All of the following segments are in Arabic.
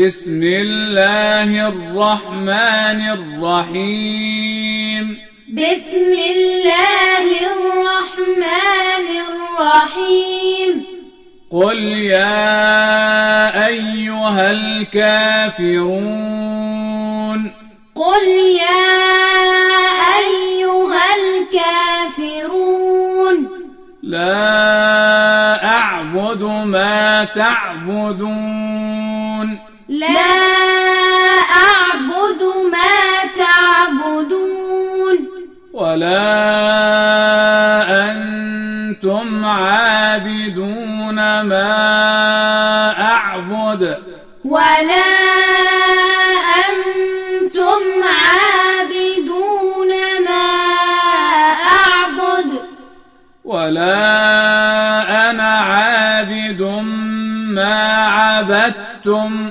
بسم الله الرحمن الرحيم. بسم الله الرحمن الرحيم. قل يا أيها الكافرون. قل يا أيها الكافرون. لا أعبد ما تعبدون. لا أعبد ما تعبدون. ولا أنتم عابدون ما أعبد. ولا أنتم عابدون ما أعبد. ولا أنا عابد ما عبدتم.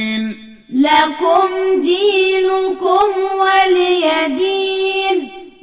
لكم دينكم